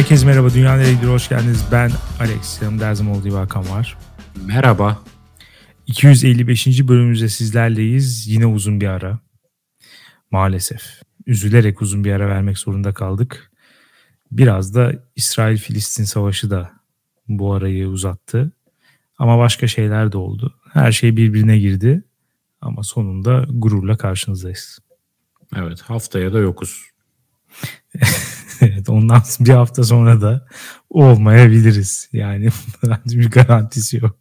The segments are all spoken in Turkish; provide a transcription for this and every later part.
Herkese merhaba. Dünya Nereyedir? Hoş geldiniz. Ben Alex. Yanımda her zaman olduğu Hakan var. Merhaba. 255. bölümümüzde sizlerleyiz. Yine uzun bir ara. Maalesef. Üzülerek uzun bir ara vermek zorunda kaldık. Biraz da İsrail-Filistin savaşı da bu arayı uzattı. Ama başka şeyler de oldu. Her şey birbirine girdi. Ama sonunda gururla karşınızdayız. Evet haftaya da yokuz. evet ondan bir hafta sonra da olmayabiliriz. Yani bir garantisi yok.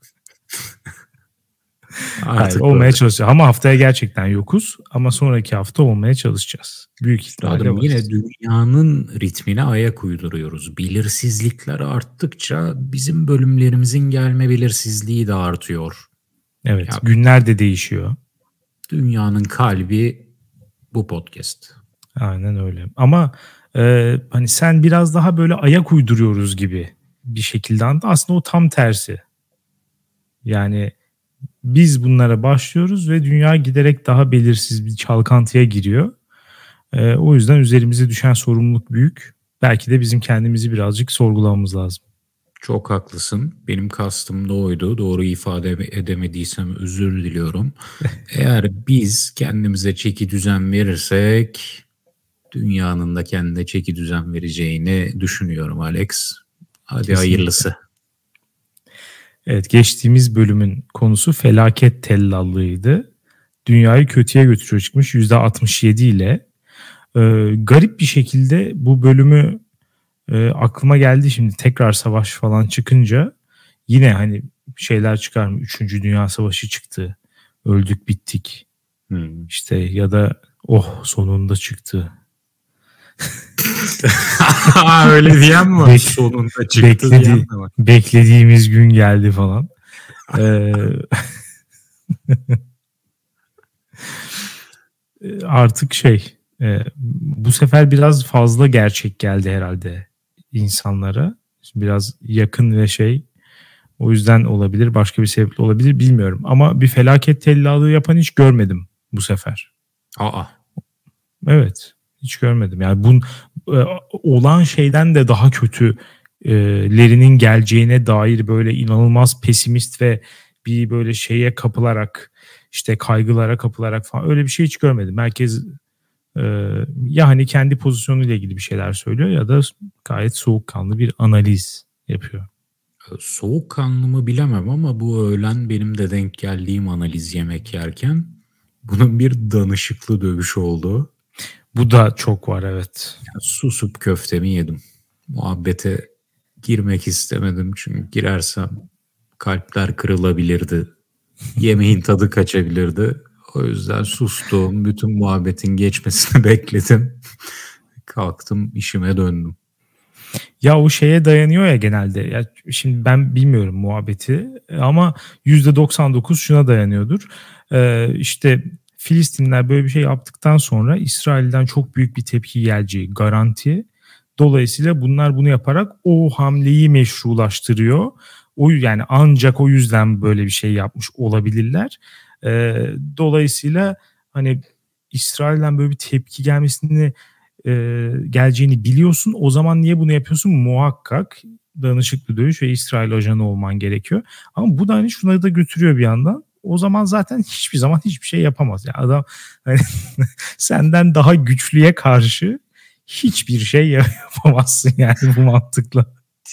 Artık Hayır, olmaya çalışacağız. Ama haftaya gerçekten yokuz. Ama sonraki hafta olmaya çalışacağız. Büyük ihtimalle Yine dünyanın ritmine ayak uyduruyoruz. Belirsizlikler arttıkça bizim bölümlerimizin gelme belirsizliği de artıyor. Evet ya, günler de değişiyor. Dünyanın kalbi bu podcast. Aynen öyle. Ama e, hani sen biraz daha böyle ayak uyduruyoruz gibi bir şekilde aslında o tam tersi. Yani biz bunlara başlıyoruz ve dünya giderek daha belirsiz bir çalkantıya giriyor. E, o yüzden üzerimize düşen sorumluluk büyük. Belki de bizim kendimizi birazcık sorgulamamız lazım. Çok haklısın. Benim kastım da oydu. Doğru ifade edemediysem özür diliyorum. Eğer biz kendimize çeki düzen verirsek dünyanın da kendine çeki düzen vereceğini düşünüyorum Alex. Hadi Kesinlikle. hayırlısı. Evet geçtiğimiz bölümün konusu felaket tellallığıydı. Dünyayı kötüye götürüyor çıkmış %67 ile. Ee, garip bir şekilde bu bölümü e, aklıma geldi şimdi tekrar savaş falan çıkınca yine hani şeyler çıkar mı? Üçüncü Dünya Savaşı çıktı. Öldük bittik. Hmm. İşte ya da oh sonunda çıktı. Öyle diyen mi var? Bek, sonunda çıktı bekledi, diyen mi var? Beklediğimiz gün geldi falan. ee, artık şey e, bu sefer biraz fazla gerçek geldi herhalde insanlara. Biraz yakın ve şey o yüzden olabilir. Başka bir sebeple olabilir bilmiyorum. Ama bir felaket tellallığı yapan hiç görmedim bu sefer. Aa. Evet. Hiç görmedim. Yani bun e, olan şeyden de daha kötülerinin geleceğine dair böyle inanılmaz pesimist ve bir böyle şeye kapılarak işte kaygılara kapılarak falan öyle bir şey hiç görmedim. Merkez ee, ya hani kendi pozisyonuyla ilgili bir şeyler söylüyor ya da gayet soğukkanlı bir analiz yapıyor. Soğukkanlı mı bilemem ama bu öğlen benim de denk geldiğim analiz yemek yerken bunun bir danışıklı dövüş oldu. Bu da çok var evet. Susup köftemi yedim. Muhabbete girmek istemedim çünkü girersem kalpler kırılabilirdi. Yemeğin tadı kaçabilirdi. O yüzden sustum. Bütün muhabbetin geçmesini bekledim. Kalktım işime döndüm. Ya o şeye dayanıyor ya genelde. Ya şimdi ben bilmiyorum muhabbeti ama %99 şuna dayanıyordur. Ee, işte Filistinler böyle bir şey yaptıktan sonra İsrail'den çok büyük bir tepki geleceği garanti. Dolayısıyla bunlar bunu yaparak o hamleyi meşrulaştırıyor. O yani ancak o yüzden böyle bir şey yapmış olabilirler. E, dolayısıyla hani İsrail'den böyle bir tepki gelmesini e, geleceğini biliyorsun. O zaman niye bunu yapıyorsun? Muhakkak danışıklı dövüş ve İsrail ajanı olman gerekiyor. Ama bu da hani şuna da götürüyor bir yandan. O zaman zaten hiçbir zaman hiçbir şey yapamaz. Yani adam hani, senden daha güçlüye karşı hiçbir şey yapamazsın yani bu mantıkla.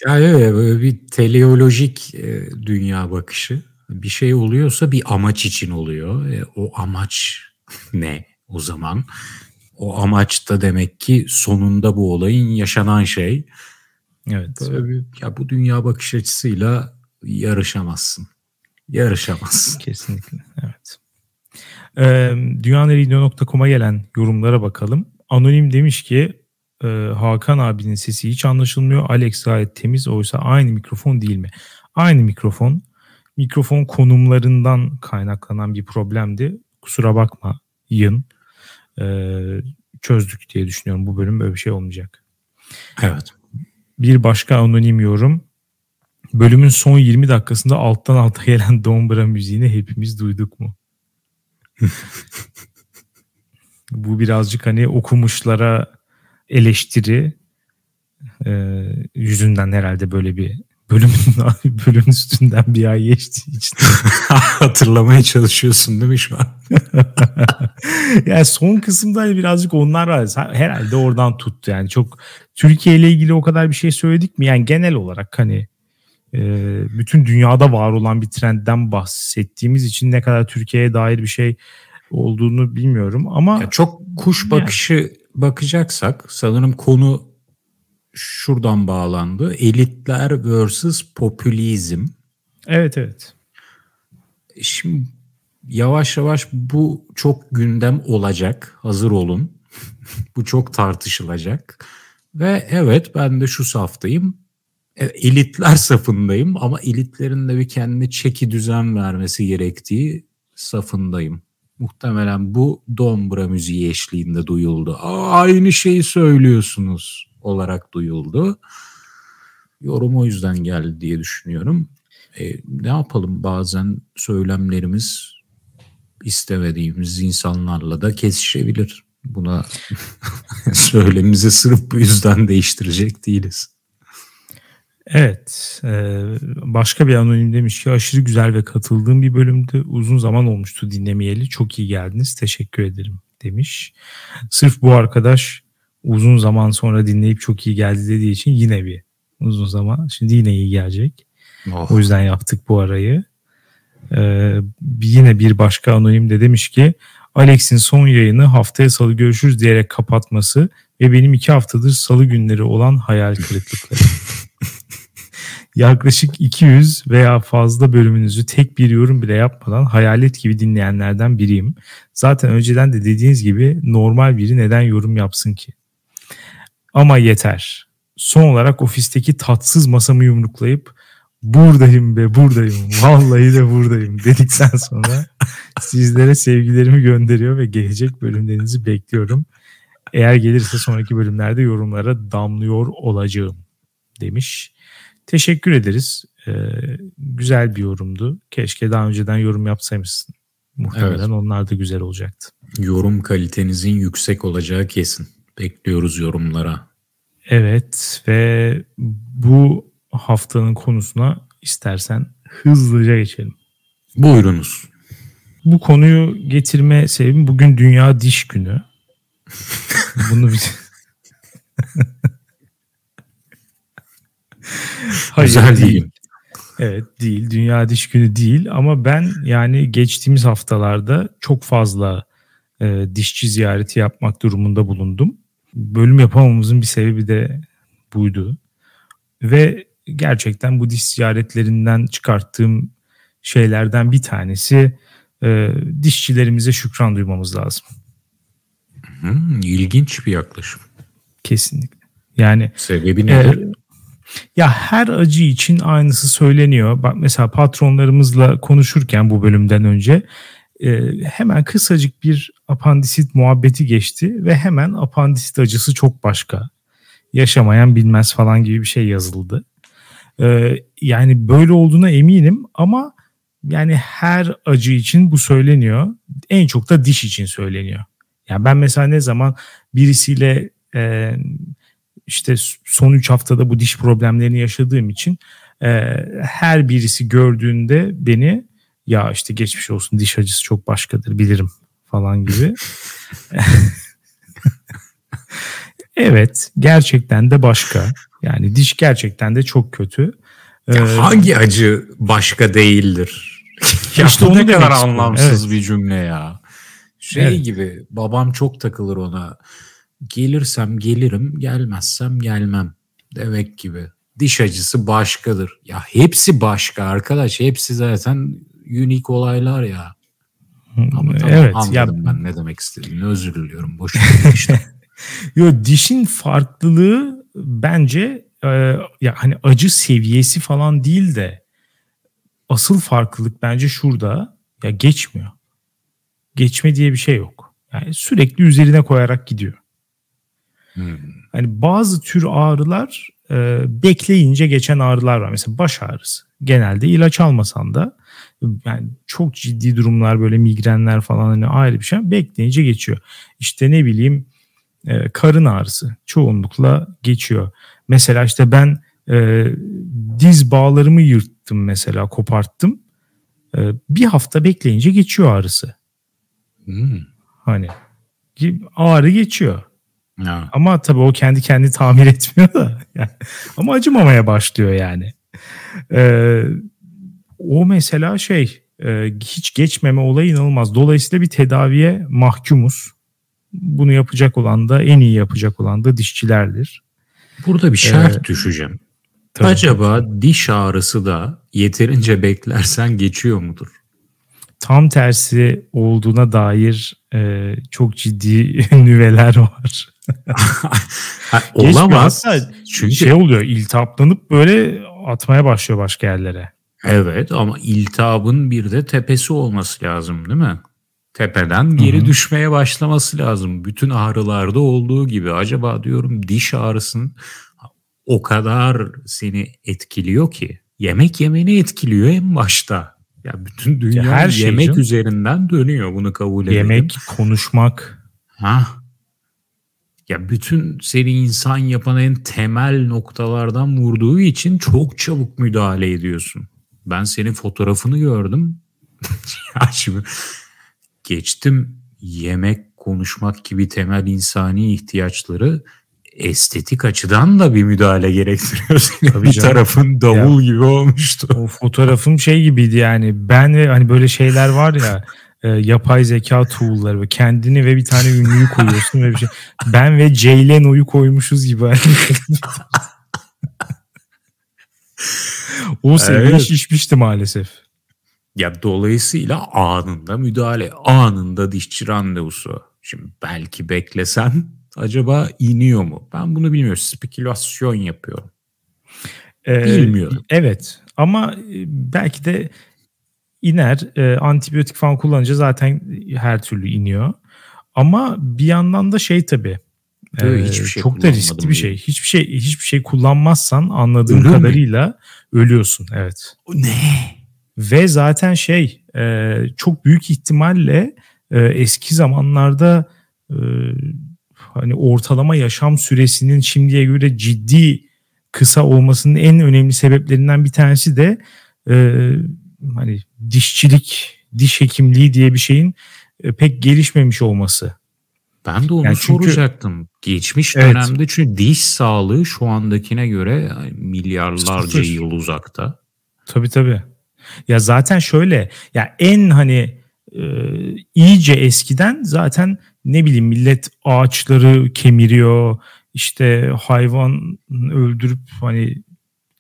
Ya evet, böyle bir teleolojik e, dünya bakışı bir şey oluyorsa bir amaç için oluyor. E, o amaç ne o zaman? O amaç da demek ki sonunda bu olayın yaşanan şey. Evet. Böyle bir, ya bu dünya bakış açısıyla yarışamazsın. Yarışamazsın. Kesinlikle. Evet. Ee, Dünyaneridio.com'a gelen yorumlara bakalım. Anonim demiş ki e, Hakan abinin sesi hiç anlaşılmıyor. Alex gayet temiz oysa aynı mikrofon değil mi? Aynı mikrofon mikrofon konumlarından kaynaklanan bir problemdi. Kusura bakma yın. Ee, çözdük diye düşünüyorum. Bu bölüm böyle bir şey olmayacak. Evet. Bir başka anonim yorum. Bölümün son 20 dakikasında alttan alta gelen Dombra müziğini hepimiz duyduk mu? Bu birazcık hani okumuşlara eleştiri. e, yüzünden herhalde böyle bir bölümün bölümün üstünden bir ay geçtiği için. Hatırlamaya çalışıyorsun değil mi şu an? yani son kısımda birazcık onlar var. Herhalde oradan tuttu yani. Çok Türkiye ile ilgili o kadar bir şey söyledik mi? Yani genel olarak hani bütün dünyada var olan bir trendden bahsettiğimiz için ne kadar Türkiye'ye dair bir şey olduğunu bilmiyorum ama ya çok kuş bakışı yani. bakacaksak sanırım konu şuradan bağlandı. Elitler versus popülizm. Evet evet. Şimdi yavaş yavaş bu çok gündem olacak. Hazır olun. bu çok tartışılacak. Ve evet ben de şu saftayım. E, elitler safındayım ama elitlerin de bir kendine çeki düzen vermesi gerektiği safındayım. Muhtemelen bu Dombra müziği eşliğinde duyuldu. Aa, aynı şeyi söylüyorsunuz olarak duyuldu. Yorum o yüzden geldi diye düşünüyorum. E, ne yapalım bazen söylemlerimiz istemediğimiz insanlarla da kesişebilir. Buna söylemimizi sırf bu yüzden değiştirecek değiliz. Evet. E, başka bir anonim demiş ki aşırı güzel ve katıldığım bir bölümdü. Uzun zaman olmuştu dinlemeyeli. Çok iyi geldiniz. Teşekkür ederim demiş. Sırf bu arkadaş uzun zaman sonra dinleyip çok iyi geldi dediği için yine bir uzun zaman. Şimdi yine iyi gelecek. Oh. O yüzden yaptık bu arayı. Ee, yine bir başka anonim de demiş ki Alex'in son yayını haftaya salı görüşürüz diyerek kapatması ve benim iki haftadır salı günleri olan hayal kırıklıkları. Yaklaşık 200 veya fazla bölümünüzü tek bir yorum bile yapmadan hayalet gibi dinleyenlerden biriyim. Zaten önceden de dediğiniz gibi normal biri neden yorum yapsın ki? Ama yeter. Son olarak ofisteki tatsız masamı yumruklayıp buradayım be buradayım vallahi de buradayım dedikten sonra sizlere sevgilerimi gönderiyor ve gelecek bölümlerinizi bekliyorum. Eğer gelirse sonraki bölümlerde yorumlara damlıyor olacağım demiş. Teşekkür ederiz. Ee, güzel bir yorumdu. Keşke daha önceden yorum yapsaymışsın. Muhtemelen evet. onlar da güzel olacaktı. Yorum kalitenizin yüksek olacağı kesin. Bekliyoruz yorumlara. Evet ve bu haftanın konusuna istersen hızlıca geçelim. Buyurunuz. Bu konuyu getirme sebebim bugün Dünya Diş Günü. Bunu Hayır, Güzel değil. Evet değil. Dünya Diş Günü değil ama ben yani geçtiğimiz haftalarda çok fazla e, dişçi ziyareti yapmak durumunda bulundum. Bölüm yapamamızın bir sebebi de buydu. Ve gerçekten bu diş ziyaretlerinden çıkarttığım şeylerden bir tanesi e, dişçilerimize şükran duymamız lazım. Hmm, ilginç bir yaklaşım. Kesinlikle. Yani sebebi nedir? E, ya her acı için aynısı söyleniyor. Bak mesela patronlarımızla konuşurken bu bölümden önce e, hemen kısacık bir apandisit muhabbeti geçti ve hemen apandisit acısı çok başka. Yaşamayan bilmez falan gibi bir şey yazıldı. E, yani böyle olduğuna eminim ama yani her acı için bu söyleniyor. En çok da diş için söyleniyor. Yani ben mesela ne zaman birisiyle e, işte son 3 haftada bu diş problemlerini yaşadığım için e, her birisi gördüğünde beni ya işte geçmiş olsun diş acısı çok başkadır bilirim falan gibi. evet gerçekten de başka. Yani diş gerçekten de çok kötü. Ee, hangi acı başka değildir? ya işte onu ne kadar anlamsız evet. bir cümle ya. Şey evet. gibi babam çok takılır ona. Gelirsem gelirim, gelmezsem gelmem demek gibi. Diş acısı başkadır. Ya hepsi başka arkadaş. Hepsi zaten unique olaylar ya. Ama tamam, evet, anladım ya, ben ne demek istediğini. Özür diliyorum. Boş işte. Yo dişin farklılığı bence e, ya hani acı seviyesi falan değil de asıl farklılık bence şurada ya geçmiyor. Geçme diye bir şey yok. Yani sürekli üzerine koyarak gidiyor. Hmm. Hani bazı tür ağrılar e, bekleyince geçen ağrılar var. Mesela baş ağrısı. Genelde ilaç almasan da yani çok ciddi durumlar böyle migrenler falan hani ayrı bir şey bekleyince geçiyor. İşte ne bileyim e, karın ağrısı çoğunlukla geçiyor. Mesela işte ben e, diz bağlarımı yırttım mesela koparttım. E, bir hafta bekleyince geçiyor ağrısı. Hmm. Hani ağrı geçiyor. Ya. Ama tabii o kendi kendi tamir etmiyor da. Yani. Ama acımamaya başlıyor yani. Ee, o mesela şey e, hiç geçmeme olayı inanılmaz. Dolayısıyla bir tedaviye mahkumuz. Bunu yapacak olan da en iyi yapacak olan da dişçilerdir. Burada bir şart ee, düşeceğim. Tabii. Acaba diş ağrısı da yeterince beklersen geçiyor mudur? Tam tersi olduğuna dair e, çok ciddi nüveler var. ha, olamaz. Çünkü şey oluyor iltihaplanıp böyle atmaya başlıyor başka yerlere. Evet ama iltihabın bir de tepesi olması lazım değil mi? Tepeden geri Hı-hı. düşmeye başlaması lazım. Bütün ağrılarda olduğu gibi. Acaba diyorum diş ağrısının o kadar seni etkiliyor ki. Yemek yemeni etkiliyor en başta. Ya bütün dünya ya her şey yemek canım. üzerinden dönüyor bunu kabul edelim. Yemek, konuşmak. Ha. Ya bütün seni insan yapan en temel noktalardan vurduğu için çok çabuk müdahale ediyorsun. Ben senin fotoğrafını gördüm. ya şimdi geçtim yemek, konuşmak gibi temel insani ihtiyaçları estetik açıdan da bir müdahale gerektiriyor. Tabii bir canım. tarafın davul ya, gibi olmuştu. O fotoğrafım şey gibiydi yani. Ben ve hani böyle şeyler var ya e, yapay zeka tool'ları ve kendini ve bir tane ünlüyü koyuyorsun ve bir şey. Ben ve Jay Leno'yu koymuşuz gibi. o seviye evet. şişmişti maalesef. Ya dolayısıyla anında müdahale, anında dişçi randevusu. Şimdi belki beklesen acaba iniyor mu? Ben bunu bilmiyorum. Spekülasyon yapıyorum. Ee, Bilmiyorum. Evet ama e, belki de iner. E, antibiyotik falan kullanınca zaten her türlü iniyor. Ama bir yandan da şey tabii. E, hiçbir şey çok da riskli bir şey. Hiçbir şey hiçbir şey kullanmazsan anladığım Ölür kadarıyla mi? ölüyorsun. Evet. Ne? Ve zaten şey e, çok büyük ihtimalle e, eski zamanlarda e, hani ortalama yaşam süresinin şimdiye göre ciddi kısa olmasının en önemli sebeplerinden bir tanesi de e, hani dişçilik, diş hekimliği diye bir şeyin e, pek gelişmemiş olması. Ben de onu yani çünkü, soracaktım. Geçmiş evet. dönemde çünkü diş sağlığı şu andakine göre milyarlarca Sıfır. yıl uzakta. Tabii tabii. Ya zaten şöyle ya en hani e, iyice eskiden zaten ne bileyim millet ağaçları kemiriyor işte hayvan öldürüp hani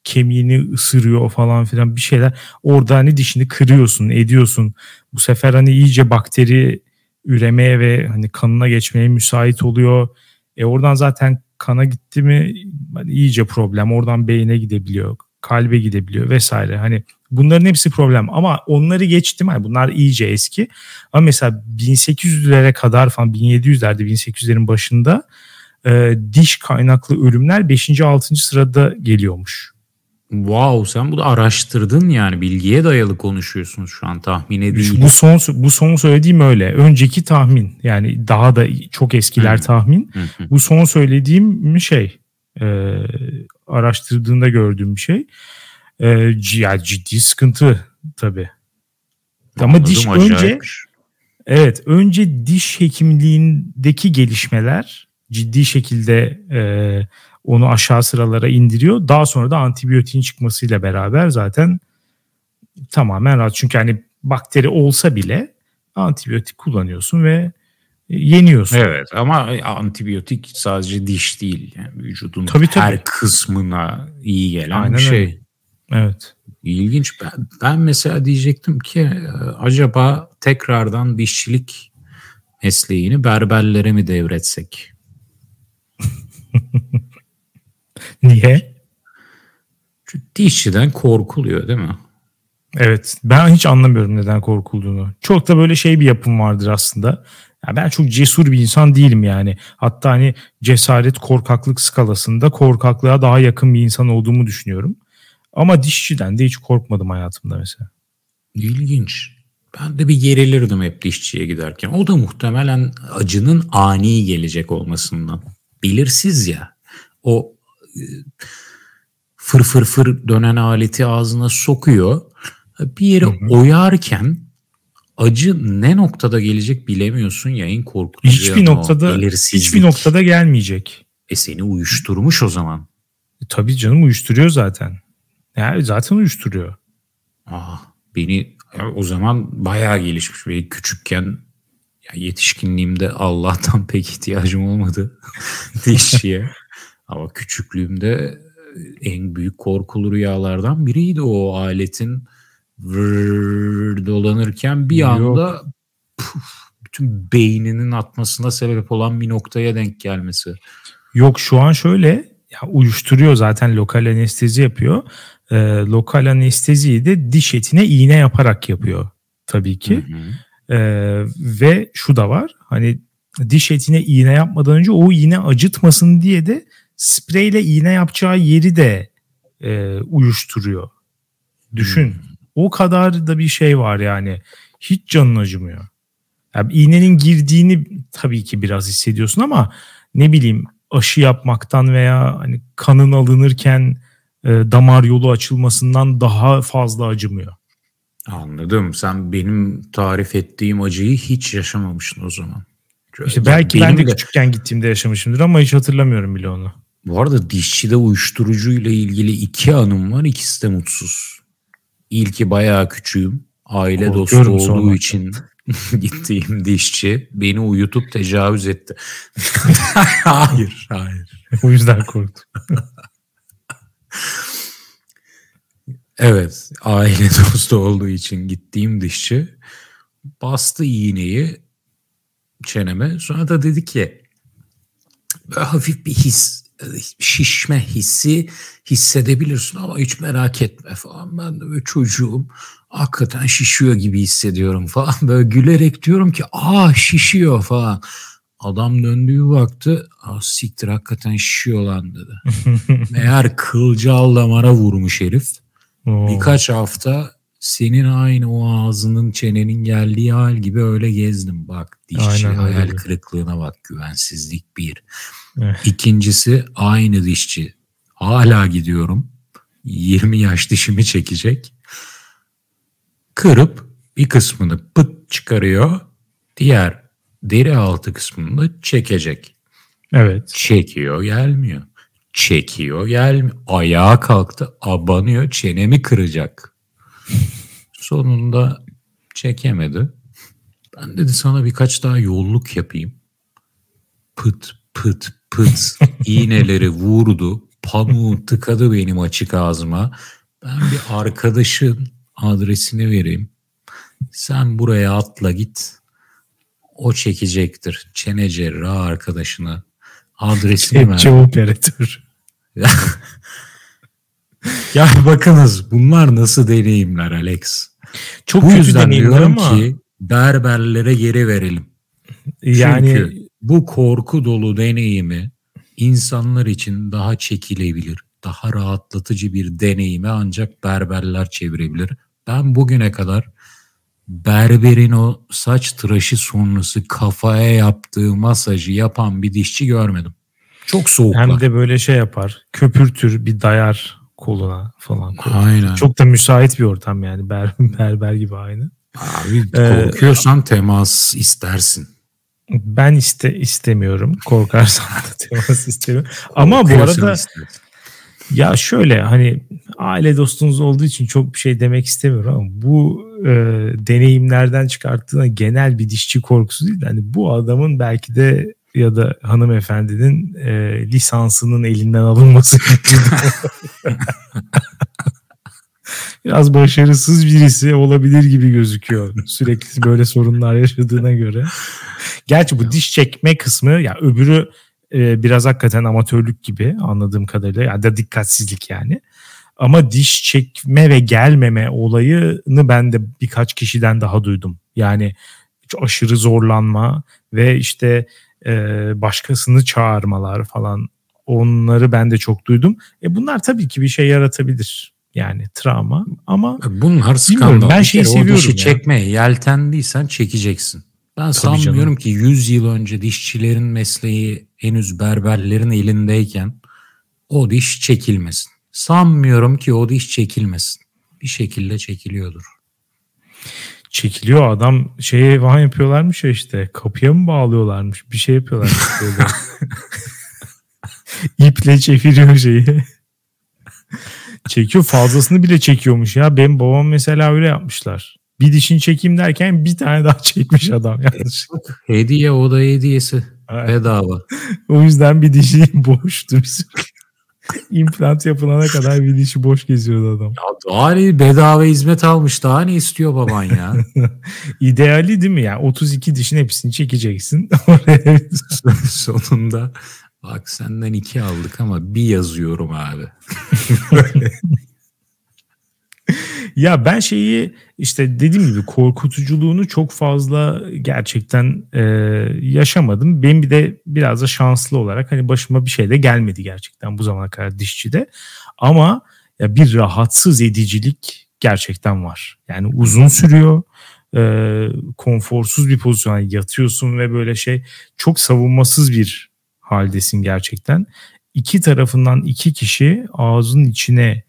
kemiğini ısırıyor falan filan bir şeyler. Orada hani dişini kırıyorsun, ediyorsun. Bu sefer hani iyice bakteri üremeye ve hani kanına geçmeye müsait oluyor. E oradan zaten kana gitti mi hani iyice problem. Oradan beyine gidebiliyor, kalbe gidebiliyor vesaire. Hani bunların hepsi problem ama onları geçtim. Yani bunlar iyice eski. Ama mesela 1800'lere kadar falan 1700'lerde 1800'lerin başında e, diş kaynaklı ölümler 5. 6. sırada geliyormuş. Wow sen bunu araştırdın yani bilgiye dayalı konuşuyorsun şu an tahmine değil. Bu son bu son söylediğim öyle. Önceki tahmin yani daha da çok eskiler tahmin. Bu son söylediğim şey e, araştırdığında gördüğüm bir şey. E, yani ciddi sıkıntı tabii. Ama diş önce evet önce diş hekimliğindeki gelişmeler ciddi şekilde e, onu aşağı sıralara indiriyor. Daha sonra da antibiyotiğin çıkmasıyla beraber zaten tamamen rahat. Çünkü hani bakteri olsa bile antibiyotik kullanıyorsun ve yeniyorsun. Evet ama antibiyotik sadece diş değil. Yani vücudun tabii, tabii. her kısmına iyi gelen Aynen bir şey. Öyle. Evet. İlginç. Ben, ben mesela diyecektim ki e, acaba tekrardan dişçilik mesleğini berberlere mi devretsek? Niye? Çünkü dişçiden korkuluyor değil mi? Evet. Ben hiç anlamıyorum neden korkulduğunu. Çok da böyle şey bir yapım vardır aslında. Ya ben çok cesur bir insan değilim yani. Hatta hani cesaret korkaklık skalasında korkaklığa daha yakın bir insan olduğumu düşünüyorum. Ama dişçiden de hiç korkmadım hayatımda mesela. İlginç. Ben de bir gerilirdim hep dişçiye giderken. O da muhtemelen acının ani gelecek olmasından. Belirsiz ya. O e, fır fır fır dönen aleti ağzına sokuyor. Bir yeri hı hı. oyarken acı ne noktada gelecek bilemiyorsun ya en korkutucu. Hiçbir noktada hiçbir noktada gelmeyecek. E seni uyuşturmuş o zaman. E, tabii canım uyuşturuyor zaten. Yani zaten uyuşturuyor. Ah, beni o zaman bayağı gelişmiş. Benim küçükken ya yetişkinliğimde Allah'tan pek ihtiyacım olmadı dişçiye. Ama küçüklüğümde en büyük korkulu rüyalardan biriydi o aletin vır dolanırken bir anda puf, bütün beyninin atmasına sebep olan bir noktaya denk gelmesi. Yok şu an şöyle ya uyuşturuyor zaten lokal anestezi yapıyor. Ee, lokal anesteziyi de diş etine iğne yaparak yapıyor tabii ki. Hı hı. Ee, ve şu da var hani diş etine iğne yapmadan önce o iğne acıtmasın diye de spreyle iğne yapacağı yeri de e, uyuşturuyor. Düşün. Hmm. O kadar da bir şey var yani. Hiç canın acımıyor. Yani iğnenin girdiğini tabii ki biraz hissediyorsun ama ne bileyim aşı yapmaktan veya hani kanın alınırken e, damar yolu açılmasından daha fazla acımıyor. Anladım. Sen benim tarif ettiğim acıyı hiç yaşamamışsın o zaman. İşte belki ben de, de küçükken gittiğimde yaşamışımdır ama hiç hatırlamıyorum bile onu. Bu arada dişçide uyuşturucu ile ilgili iki anım var. İkisi de mutsuz. İlki bayağı küçüğüm. Aile Korkuyorum dostu olduğu sonra. için gittiğim dişçi beni uyutup tecavüz etti. hayır, hayır. o yüzden korktum. evet, aile dostu olduğu için gittiğim dişçi bastı iğneyi çeneme. Sonra da dedi ki böyle hafif bir his şişme hissi hissedebilirsin ama hiç merak etme falan. Ben de böyle çocuğum hakikaten şişiyor gibi hissediyorum falan. Böyle gülerek diyorum ki aa şişiyor falan. Adam döndüğü baktı. Ah siktir hakikaten şişiyor lan dedi. Meğer kılcal damara vurmuş herif. Oo. Birkaç hafta senin aynı o ağzının çenenin geldiği hal gibi öyle gezdim. Bak dişçi Aynen, hayal kırıklığına bak güvensizlik bir. Evet. İkincisi aynı dişçi. Hala gidiyorum. 20 yaş dişimi çekecek. Kırıp bir kısmını pıt çıkarıyor. Diğer deri altı kısmını da çekecek. Evet. Çekiyor gelmiyor. Çekiyor gelmiyor. Ayağa kalktı abanıyor çenemi kıracak. Sonunda çekemedi. Ben dedi sana birkaç daha yolluk yapayım. Pıt pıt pıt iğneleri vurdu. Pamuğu tıkadı benim açık ağzıma. Ben bir arkadaşın adresini vereyim. Sen buraya atla git. O çekecektir. Çene cerrahı arkadaşına. Adresini ver. operatör. ya bakınız bunlar nasıl deneyimler Alex. Çok Bu yüzden diyorum ama... ki berberlere geri verelim. Yani Çünkü bu korku dolu deneyimi insanlar için daha çekilebilir, daha rahatlatıcı bir deneyime ancak berberler çevirebilir. Ben bugüne kadar berberin o saç tıraşı sonrası kafaya yaptığı masajı yapan bir dişçi görmedim. Çok soğuklar. Hem de böyle şey yapar. Köpürtür bir dayar koluna falan. Koluna. Aynen. Çok da müsait bir ortam yani ber, berber gibi aynı. Abi ee, korkuyorsan ee, temas istersin. Ben iste istemiyorum. Korkarsam da temas istemiyorum. Ama bu arada istersin. Ya şöyle hani aile dostunuz olduğu için çok bir şey demek istemiyorum ama bu e, deneyimlerden çıkarttığına genel bir dişçi korkusu değil. Hani bu adamın belki de ya da hanımefendinin e, lisansının elinden alınması biraz başarısız birisi olabilir gibi gözüküyor. Sürekli böyle sorunlar yaşadığına göre. Gerçi bu diş çekme kısmı ya öbürü e, biraz hakikaten amatörlük gibi anladığım kadarıyla ya da dikkatsizlik yani. Ama diş çekme ve gelmeme olayını ben de birkaç kişiden daha duydum. Yani aşırı zorlanma ve işte e, başkasını çağırmalar falan onları ben de çok duydum. E bunlar tabii ki bir şey yaratabilir. Yani travma ama bunlar skandal. Ben şeyi seviyorum o dişi ya. çekmeye yeltendiysen çekeceksin. Ben Tabii sanmıyorum canım. ki 100 yıl önce dişçilerin mesleği henüz berberlerin elindeyken o diş çekilmesin. Sanmıyorum ki o diş çekilmesin. Bir şekilde çekiliyordur. Çekiliyor adam şeye falan yapıyorlarmış ya işte kapıya mı bağlıyorlarmış bir şey yapıyorlarmış böyle. İple çeviriyor şeyi. Çekiyor fazlasını bile çekiyormuş ya. Benim babam mesela öyle yapmışlar. Bir dişini çekeyim derken bir tane daha çekmiş adam yanlış. Hediye o da hediyesi. Evet. Bedava. o yüzden bir dişi boştu. İmplant yapılana kadar bir dişi boş geziyordu adam. Ya daha ne bedava hizmet almış daha ne istiyor baban ya? İdeali değil mi ya? Yani 32 dişin hepsini çekeceksin. Sonunda bak senden iki aldık ama bir yazıyorum abi. Ya ben şeyi işte dediğim gibi korkutuculuğunu çok fazla gerçekten e, yaşamadım. Benim bir de biraz da şanslı olarak hani başıma bir şey de gelmedi gerçekten bu zamana kadar dişçide. Ama ya bir rahatsız edicilik gerçekten var. Yani uzun sürüyor. E, konforsuz bir pozisyon yani yatıyorsun ve böyle şey çok savunmasız bir haldesin gerçekten. İki tarafından iki kişi ağzın içine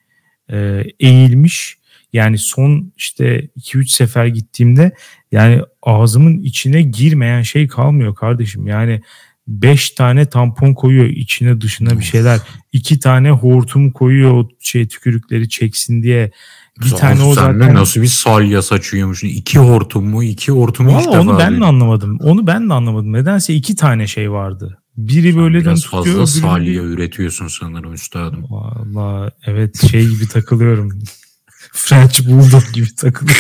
e, eğilmiş yani son işte 2-3 sefer gittiğimde yani ağzımın içine girmeyen şey kalmıyor kardeşim. Yani 5 tane tampon koyuyor içine dışına bir şeyler. 2 tane hortum koyuyor o şey tükürükleri çeksin diye. Bir Zaf, tane o zaten. nasıl bir salya saçıyormuş. İki hortum mu? İki ilk defa. Onu ben de anlamadım. Onu ben de anlamadım. Nedense iki tane şey vardı. Biri Sen böyle biraz tutuyor. fazla salya üretiyorsun sanırım üstadım. Valla evet şey gibi takılıyorum. French Bulldog gibi takılıyor.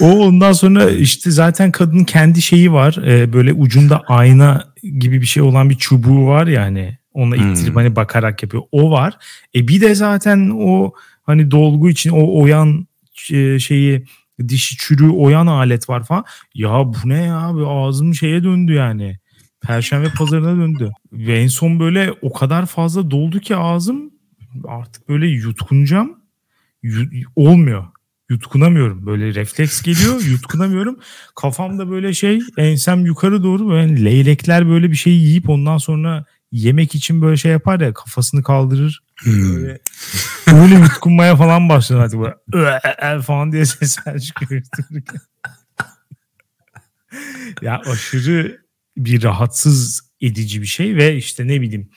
o ondan sonra işte zaten kadının kendi şeyi var. E, böyle ucunda ayna gibi bir şey olan bir çubuğu var yani. Ona ittirip hmm. hani bakarak yapıyor. O var. E bir de zaten o hani dolgu için o oyan e, şeyi dişi çürüğü oyan alet var falan. Ya bu ne ya? Ağzım şeye döndü yani. Perşembe pazarına döndü. Ve en son böyle o kadar fazla doldu ki ağzım artık böyle yutkunacağım. Yu- olmuyor. Yutkunamıyorum. Böyle refleks geliyor. yutkunamıyorum. Kafamda böyle şey ensem yukarı doğru böyle leylekler böyle bir şey yiyip ondan sonra yemek için böyle şey yapar ya kafasını kaldırır. Hmm. Böyle, böyle yutkunmaya falan başlar artık böyle falan diye sesler çıkıyor. ya aşırı bir rahatsız edici bir şey ve işte ne bileyim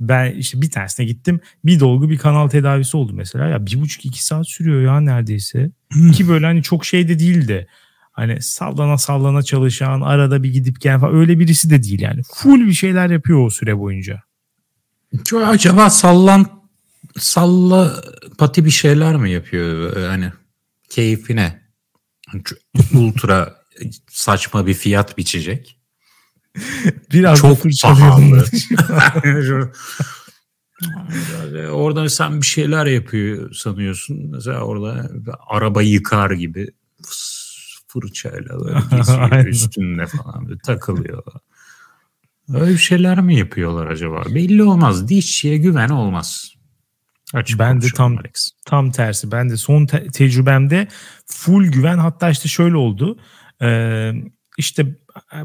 ben işte bir tanesine gittim bir dolgu bir kanal tedavisi oldu mesela. Ya bir buçuk iki saat sürüyor ya neredeyse. Ki böyle hani çok şey de değildi hani sallana sallana çalışan arada bir gidip gel falan öyle birisi de değil yani. Full bir şeyler yapıyor o süre boyunca. Acaba sallan salla pati bir şeyler mi yapıyor? Hani keyfine ultra saçma bir fiyat biçecek. Biraz çok fırçalıyorum. orada sen bir şeyler yapıyor sanıyorsun. Mesela orada araba yıkar gibi fırçayla böyle üstünde falan böyle takılıyor. Öyle bir şeyler mi yapıyorlar acaba? Belli olmaz. Dişçiye güven olmaz. Açık ben de tam Alex. tam tersi. Ben de son te- tecrübemde full güven hatta işte şöyle oldu. Ee, işte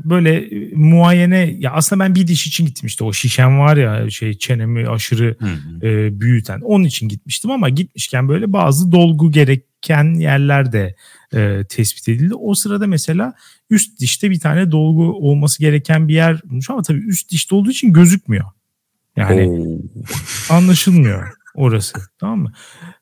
böyle muayene ya aslında ben bir diş için gittim işte o şişen var ya şey çenemi aşırı e, büyüten onun için gitmiştim ama gitmişken böyle bazı dolgu gereken yerler de e, tespit edildi. O sırada mesela üst dişte bir tane dolgu olması gereken bir yer bulmuş ama tabii üst dişte olduğu için gözükmüyor. Yani anlaşılmıyor orası tamam mı?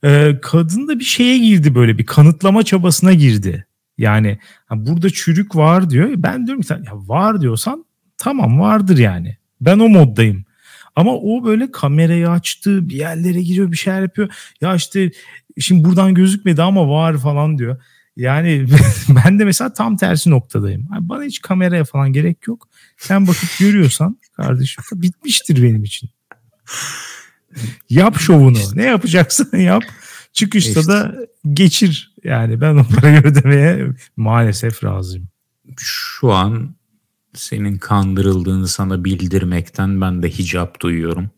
Ee, kadın da bir şeye girdi böyle bir kanıtlama çabasına girdi. Yani burada çürük var diyor. Ben diyorum ki ya var diyorsan tamam vardır yani. Ben o moddayım. Ama o böyle kamerayı açtı, bir yerlere giriyor, bir şeyler yapıyor. Ya işte şimdi buradan gözükmedi ama var falan diyor. Yani ben de mesela tam tersi noktadayım. bana hiç kameraya falan gerek yok. Sen bakıp görüyorsan kardeşim bitmiştir benim için. Yap şovunu. Ne yapacaksan yap. Çıkışta işte. da geçir. Yani ben o parayı ödemeye maalesef razıyım. Şu an senin kandırıldığını sana bildirmekten ben de hicap duyuyorum.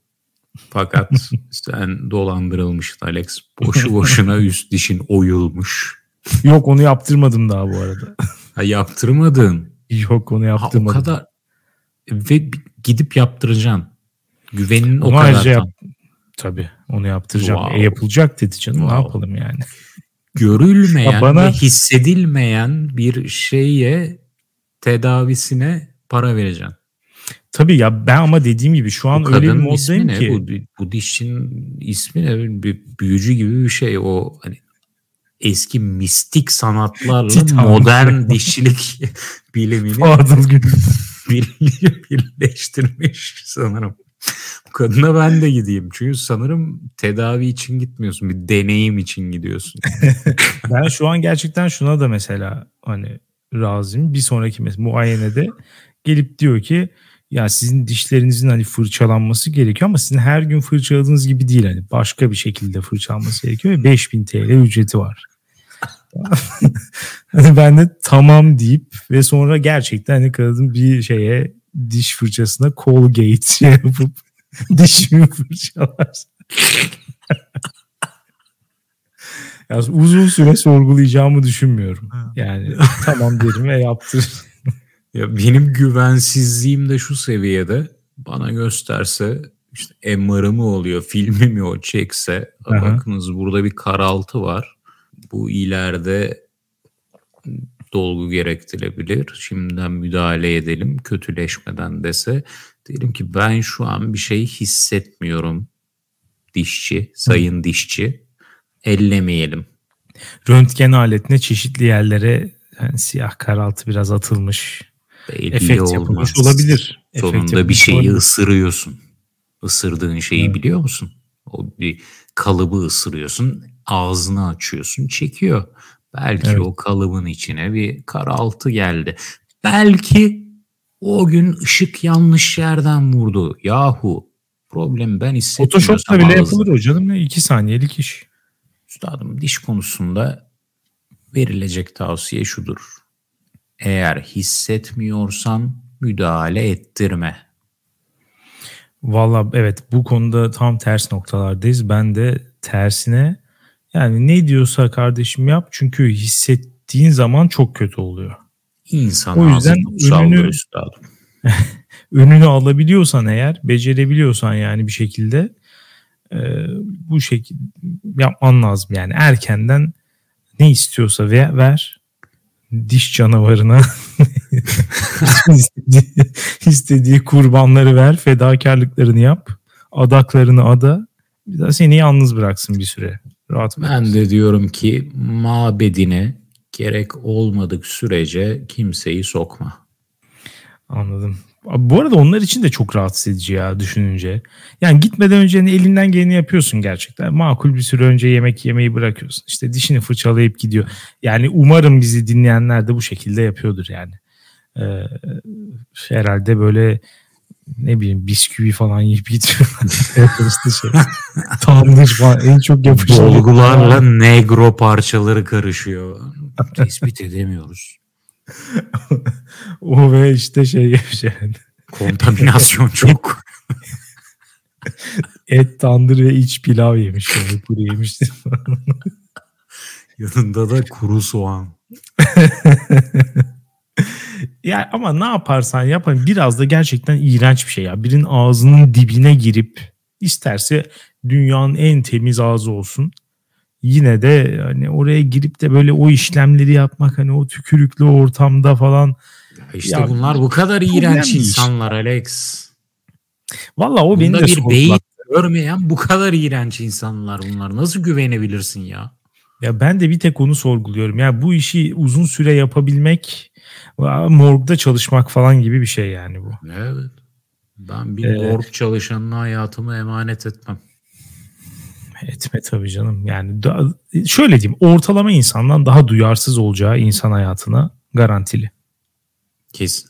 Fakat sen dolandırılmışsın Alex. Boşu boşuna üst dişin oyulmuş. Yok onu yaptırmadım daha bu arada. Ha yaptırmadın. Yok onu yaptırmadım. Ha, o kadar ve gidip yaptıracaksın. Güvenin onu o kadar. Yap... Tabii onu yaptıracağım. Wow. E yapılacak dedi canım wow. ne yapalım yani. Görülmeyen bana... ve hissedilmeyen bir şeye tedavisine para vereceksin. Tabii ya ben ama dediğim gibi şu an öyle bir moddayım ki. Bu, bu dişin ismi ne? Bir büyücü gibi bir şey. O hani eski mistik sanatlarla modern dişçilik bilimini birleştirmiş sanırım. Bu kadına ben de gideyim. Çünkü sanırım tedavi için gitmiyorsun. Bir deneyim için gidiyorsun. ben şu an gerçekten şuna da mesela hani razıyım. Bir sonraki mesela muayenede gelip diyor ki ya sizin dişlerinizin hani fırçalanması gerekiyor ama sizin her gün fırçaladığınız gibi değil hani başka bir şekilde fırçalanması gerekiyor ve 5000 TL ücreti var. hani ben de tamam deyip ve sonra gerçekten hani kadın bir şeye diş fırçasına Colgate şey yapıp dişimi fırçalar. yani uzun süre sorgulayacağımı düşünmüyorum. Yani tamam derim ve yaptır. Ya benim güvensizliğim de şu seviyede. Bana gösterse işte MR'ı mı oluyor, filmi mi o çekse. Aha. Bakınız burada bir karaltı var. Bu ileride dolgu gerektirebilir. Şimdiden müdahale edelim kötüleşmeden dese. Diyelim ki ben şu an bir şey hissetmiyorum. Dişçi, sayın Hı. dişçi. Ellemeyelim. Röntgen aletine çeşitli yerlere yani siyah karaltı biraz atılmış. Belli Efekt olmaz. yapılmış olabilir. Sonunda bir şeyi olabilir. ısırıyorsun. Isırdığın şeyi evet. biliyor musun? O bir kalıbı ısırıyorsun, ağzını açıyorsun, çekiyor. Belki evet. o kalıbın içine bir karaltı geldi. Belki o gün ışık yanlış yerden vurdu. Yahu problem ben hissetmiyorsam. Photoshop'ta bile yapılır o canım. İki saniyelik iş. Üstadım diş konusunda verilecek tavsiye şudur. Eğer hissetmiyorsan müdahale ettirme. Valla evet bu konuda tam ters noktalardayız. Ben de tersine yani ne diyorsa kardeşim yap çünkü hissettiğin zaman çok kötü oluyor. İnsan o yüzden önünü, önünü alabiliyorsan eğer, becerebiliyorsan yani bir şekilde e, bu şekilde yapman lazım. Yani erkenden ne istiyorsa ver, ver diş canavarına istediği, istediği kurbanları ver, fedakarlıklarını yap, adaklarını ada. Bir daha seni yalnız bıraksın bir süre. Rahat ben de diyorum ki mabedine gerek olmadık sürece kimseyi sokma. Anladım. Bu arada onlar için de çok rahatsız edici ya düşününce. Yani gitmeden önce hani elinden geleni yapıyorsun gerçekten. Makul bir süre önce yemek yemeyi bırakıyorsun. İşte dişini fırçalayıp gidiyor. Yani umarım bizi dinleyenler de bu şekilde yapıyordur yani. Ee, herhalde böyle ne bileyim bisküvi falan yiyip gidiyor. işte şey. Tandır falan en çok yapışan. Dolgularla negro parçaları karışıyor. Tespit edemiyoruz. o ve işte şey yaşayan. Kontaminasyon çok. Et, tandır ve iç pilav yemiş. Yani kuru yemiştir. Yanında da kuru soğan. Ya ama ne yaparsan yap hani biraz da gerçekten iğrenç bir şey ya. Birinin ağzının dibine girip isterse dünyanın en temiz ağzı olsun. Yine de hani oraya girip de böyle o işlemleri yapmak hani o tükürüklü ortamda falan. İşte ya, bunlar bu kadar iğrenç insanlar Alex. Valla o beni de bir beyin görmeyen bu kadar iğrenç insanlar bunlar. Nasıl güvenebilirsin ya? Ya ben de bir tek onu sorguluyorum. Ya bu işi uzun süre yapabilmek morgda çalışmak falan gibi bir şey yani bu. Evet. Ben bir ee, morg çalışanına hayatımı emanet etmem. Etme tabii canım. Yani da, şöyle diyeyim ortalama insandan daha duyarsız olacağı insan hayatına garantili. Kesin.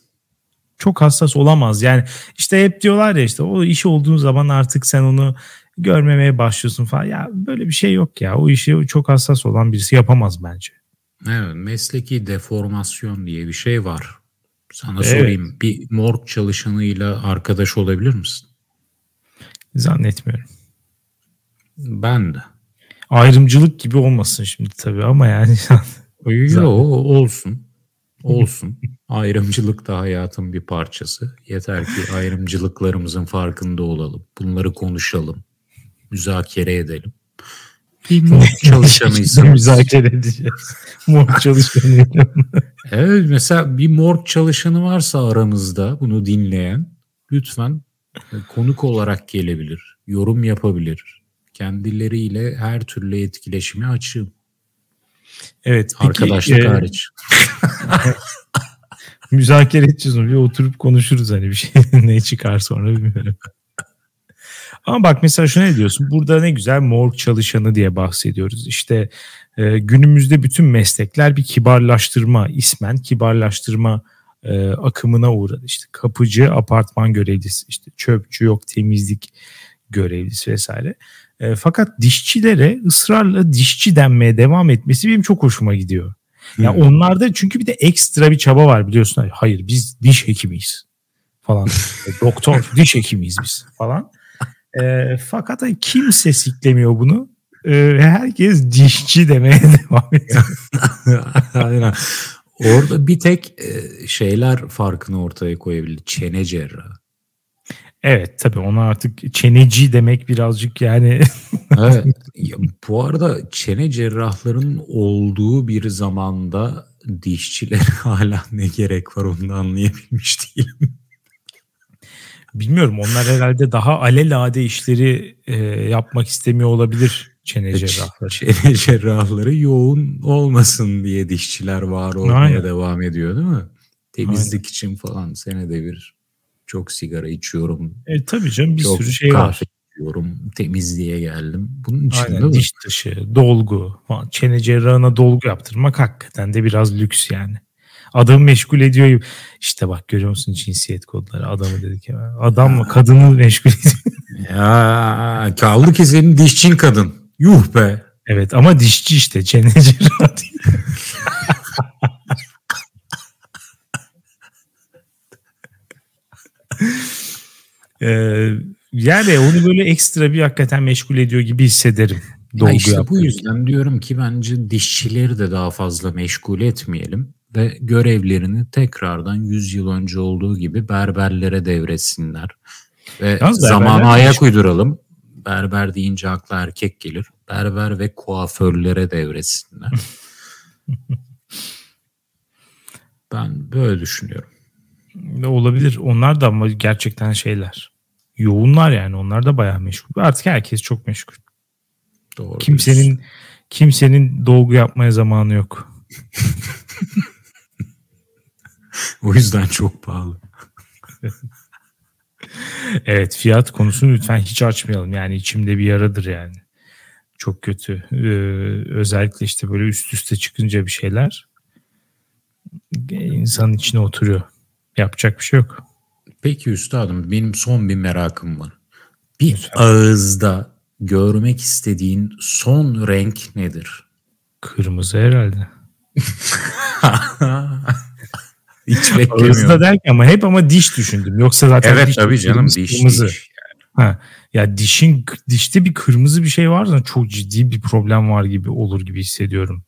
Çok hassas olamaz. Yani işte hep diyorlar ya işte o işi olduğun zaman artık sen onu görmemeye başlıyorsun falan. Ya böyle bir şey yok ya. O işi çok hassas olan birisi yapamaz bence. Evet, mesleki deformasyon diye bir şey var. Sana evet. sorayım. Bir morg çalışanıyla arkadaş olabilir misin? Zannetmiyorum. Ben de. Ayrımcılık gibi olmasın şimdi tabii ama yani. Yok olsun. Olsun. Ayrımcılık da hayatın bir parçası. Yeter ki ayrımcılıklarımızın farkında olalım. Bunları konuşalım. Müzakere edelim. Çalışanıysanız. müzakere edeceğiz. morg çalışanı. evet mesela bir morg çalışanı varsa aramızda bunu dinleyen lütfen konuk olarak gelebilir. Yorum yapabilir. Kendileriyle her türlü etkileşimi açığım. Evet. Peki, Arkadaşlık e, hariç. müzakere edeceğiz onu. Bir oturup konuşuruz hani bir şey ne çıkar sonra bilmiyorum. Ama bak mesela şuna ne diyorsun? Burada ne güzel morg çalışanı diye bahsediyoruz. İşte e, günümüzde bütün meslekler bir kibarlaştırma, ismen kibarlaştırma e, akımına uğradı. İşte kapıcı, apartman görevlisi, işte çöpçü yok, temizlik görevlisi vesaire. E, fakat dişçilere ısrarla dişçi denmeye devam etmesi benim çok hoşuma gidiyor. Ya yani onlarda çünkü bir de ekstra bir çaba var biliyorsun. Hayır biz diş hekimiyiz falan. Doktor, diş hekimiyiz biz falan. E, fakat hani kimse siklemiyor bunu. E, herkes dişçi demeye devam ediyor. Aynen. Orada bir tek e, şeyler farkını ortaya koyabildi. Çene cerrahı. Evet tabii ona artık çeneci demek birazcık yani. evet. Ya, bu arada çene cerrahların olduğu bir zamanda dişçiler hala ne gerek var onu da anlayabilmiş değilim. Bilmiyorum onlar herhalde daha alelade işleri e, yapmak istemiyor olabilir çene cerrahları. Çene cerrahları yoğun olmasın diye dişçiler var olmaya Aynen. devam ediyor değil mi? Temizlik Aynen. için falan senede bir çok sigara içiyorum. E tabii canım bir sürü şey var. içiyorum. Temizliğe geldim. Bunun için Aynen, değil diş dışı, dolgu falan. Çene cerrahına dolgu yaptırmak hakikaten de biraz lüks yani. Adamı meşgul ediyor. İşte bak görüyor musun cinsiyet kodları adamı dedik ya. Adam mı kadını meşgul ediyor. ya kaldı ki senin dişçin kadın. Yuh be. Evet ama dişçi işte çene cerrahı ee, yani onu böyle ekstra bir hakikaten meşgul ediyor gibi hissederim. Dolgu işte bu yüzden diyorum ki bence dişçileri de daha fazla meşgul etmeyelim ve görevlerini tekrardan 100 yıl önce olduğu gibi berberlere devretsinler. Ve Yalnız zamana ayak uyduralım. Berber deyince akla erkek gelir. Berber ve kuaförlere devretsinler. ben böyle düşünüyorum. Olabilir. Onlar da ama gerçekten şeyler. Yoğunlar yani. Onlar da bayağı meşgul. Artık herkes çok meşgul. Doğru. Kimsenin diyorsun. kimsenin dolgu yapmaya zamanı yok. o yüzden çok pahalı. evet fiyat konusunu lütfen hiç açmayalım. Yani içimde bir yaradır yani. Çok kötü. Ee, özellikle işte böyle üst üste çıkınca bir şeyler insanın içine oturuyor. Yapacak bir şey yok. Peki üstadım benim son bir merakım var. Bir Lütfen. ağızda görmek istediğin son renk nedir? Kırmızı herhalde. Hiç beklemiyorum. Ağızda derken ama hep ama diş düşündüm. Yoksa zaten evet, diş tabii canım diş, kırmızı. Diş. Ha, ya dişin dişte bir kırmızı bir şey varsa çok ciddi bir problem var gibi olur gibi hissediyorum.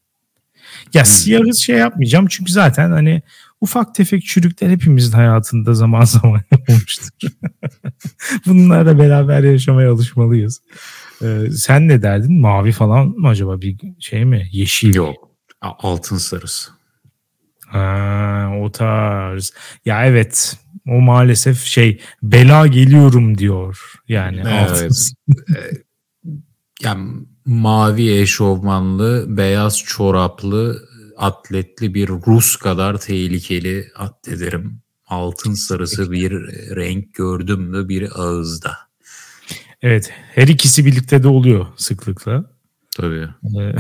Ya hmm. siyahı şey yapmayacağım çünkü zaten hani ufak tefek çürükler hepimizin hayatında zaman zaman olmuştur. Bunlarla beraber yaşamaya alışmalıyız. Ee, sen ne derdin? Mavi falan mı acaba bir şey mi? Yeşil. Yok. Altın sarısı. Ha, o tarz. Ya evet o maalesef şey bela geliyorum diyor. Yani evet. yani mavi eşofmanlı, beyaz çoraplı, atletli bir Rus kadar tehlikeli addederim. Altın sarısı bir renk gördüm mü bir ağızda. Evet her ikisi birlikte de oluyor sıklıkla. Tabii.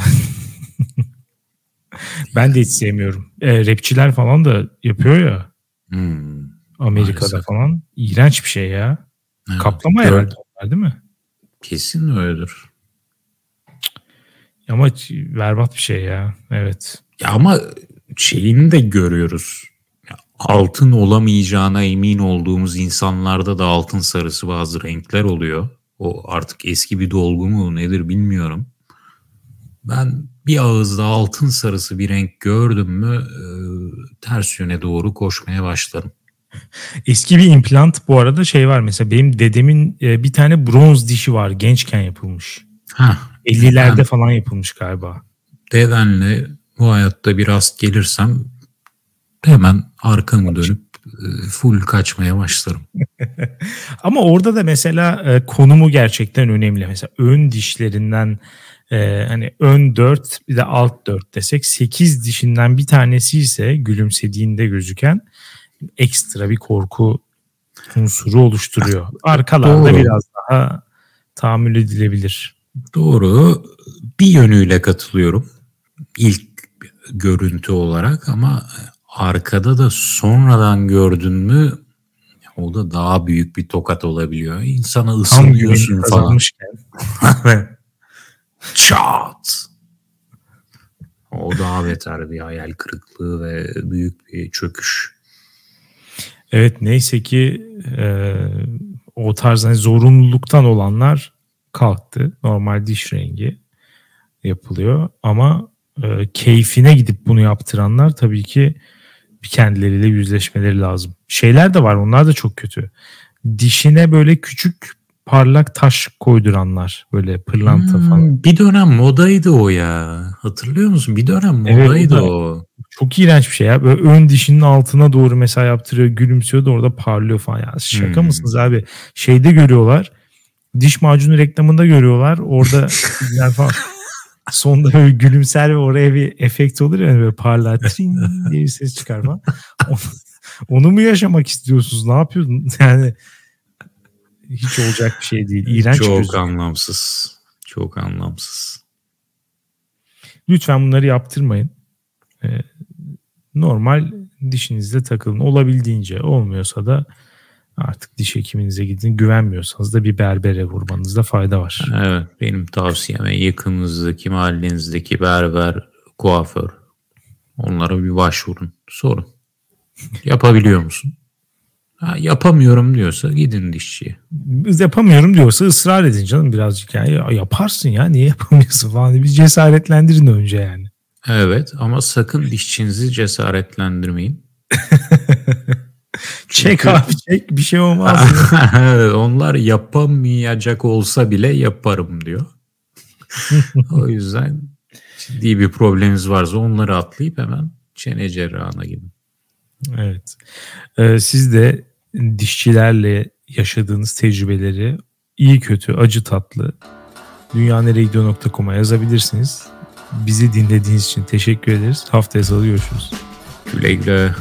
Ben de hiç sevmiyorum. E, rapçiler falan da yapıyor ya. Hmm, Amerika'da maalesef. falan. İğrenç bir şey ya. Evet. Kaplama Gör- herhalde onlar değil mi? Kesin öyledir. Ama berbat bir şey ya. Evet. Ya ama şeyini de görüyoruz. Altın olamayacağına emin olduğumuz insanlarda da altın sarısı bazı renkler oluyor. O artık eski bir dolgu mu nedir bilmiyorum. Ben bir ağızda altın sarısı bir renk gördüm mü e, ters yöne doğru koşmaya başlarım. Eski bir implant bu arada şey var mesela benim dedemin e, bir tane bronz dişi var gençken yapılmış. Ha, 50'lerde ben, falan yapılmış galiba. Dedenle bu hayatta bir rast gelirsem hemen arkamı dönüp e, full kaçmaya başlarım. Ama orada da mesela e, konumu gerçekten önemli. Mesela ön dişlerinden e, hani ön 4 bir de alt 4 desek 8 dişinden bir tanesi ise gülümsediğinde gözüken ekstra bir korku unsuru oluşturuyor. Arkalarda Doğru. biraz daha tahammül edilebilir. Doğru. Bir yönüyle katılıyorum. İlk görüntü olarak ama arkada da sonradan gördün mü o da daha büyük bir tokat olabiliyor. İnsana ısınıyorsun falan. Çat. O daha beter bir hayal kırıklığı ve büyük bir çöküş. Evet neyse ki e, o tarz hani zorunluluktan olanlar kalktı. Normal diş rengi yapılıyor ama e, keyfine gidip bunu yaptıranlar tabii ki bir kendileriyle yüzleşmeleri lazım. Şeyler de var onlar da çok kötü. Dişine böyle küçük parlak taş koyduranlar böyle pırlanta hmm, falan. Bir dönem modaydı o ya. Hatırlıyor musun? Bir dönem modaydı evet, o. Çok iğrenç bir şey ya. Böyle ön dişinin altına doğru mesela yaptırıyor, gülümsüyor da orada parlıyor falan. Ya şaka hmm. mısınız abi? Şeyde görüyorlar. Diş macunu reklamında görüyorlar. Orada falan. Sonunda böyle gülümser ve oraya bir efekt olur ya böyle parlar diye bir ses çıkar falan. Onu, onu mu yaşamak istiyorsunuz? Ne yapıyorsun? Yani hiç olacak bir şey değil. İğrenç Çok gözüküyor. anlamsız. Çok anlamsız. Lütfen bunları yaptırmayın. Ee, normal dişinizde takılın. Olabildiğince olmuyorsa da artık diş hekiminize gidin. Güvenmiyorsanız da bir berbere vurmanızda fayda var. Evet benim tavsiyem yakınınızdaki mahallenizdeki berber, kuaför onlara bir başvurun. Sorun. Yapabiliyor musun? Ha, yapamıyorum diyorsa gidin dişçiye. Yapamıyorum diyorsa ısrar edin canım birazcık yani ya, yaparsın ya niye yapamıyorsun falan bir cesaretlendirin önce yani. Evet ama sakın dişçinizi cesaretlendirmeyin. çek abi çek bir şey olmaz. Onlar yapamayacak olsa bile yaparım diyor. o yüzden ciddi bir probleminiz varsa onları atlayıp hemen çene cerrahına gidin. Evet. Ee, siz de dişçilerle yaşadığınız tecrübeleri iyi kötü acı tatlı dünyaneregidiyor.com'a yazabilirsiniz. Bizi dinlediğiniz için teşekkür ederiz. Haftaya salı görüşürüz. Güle güle.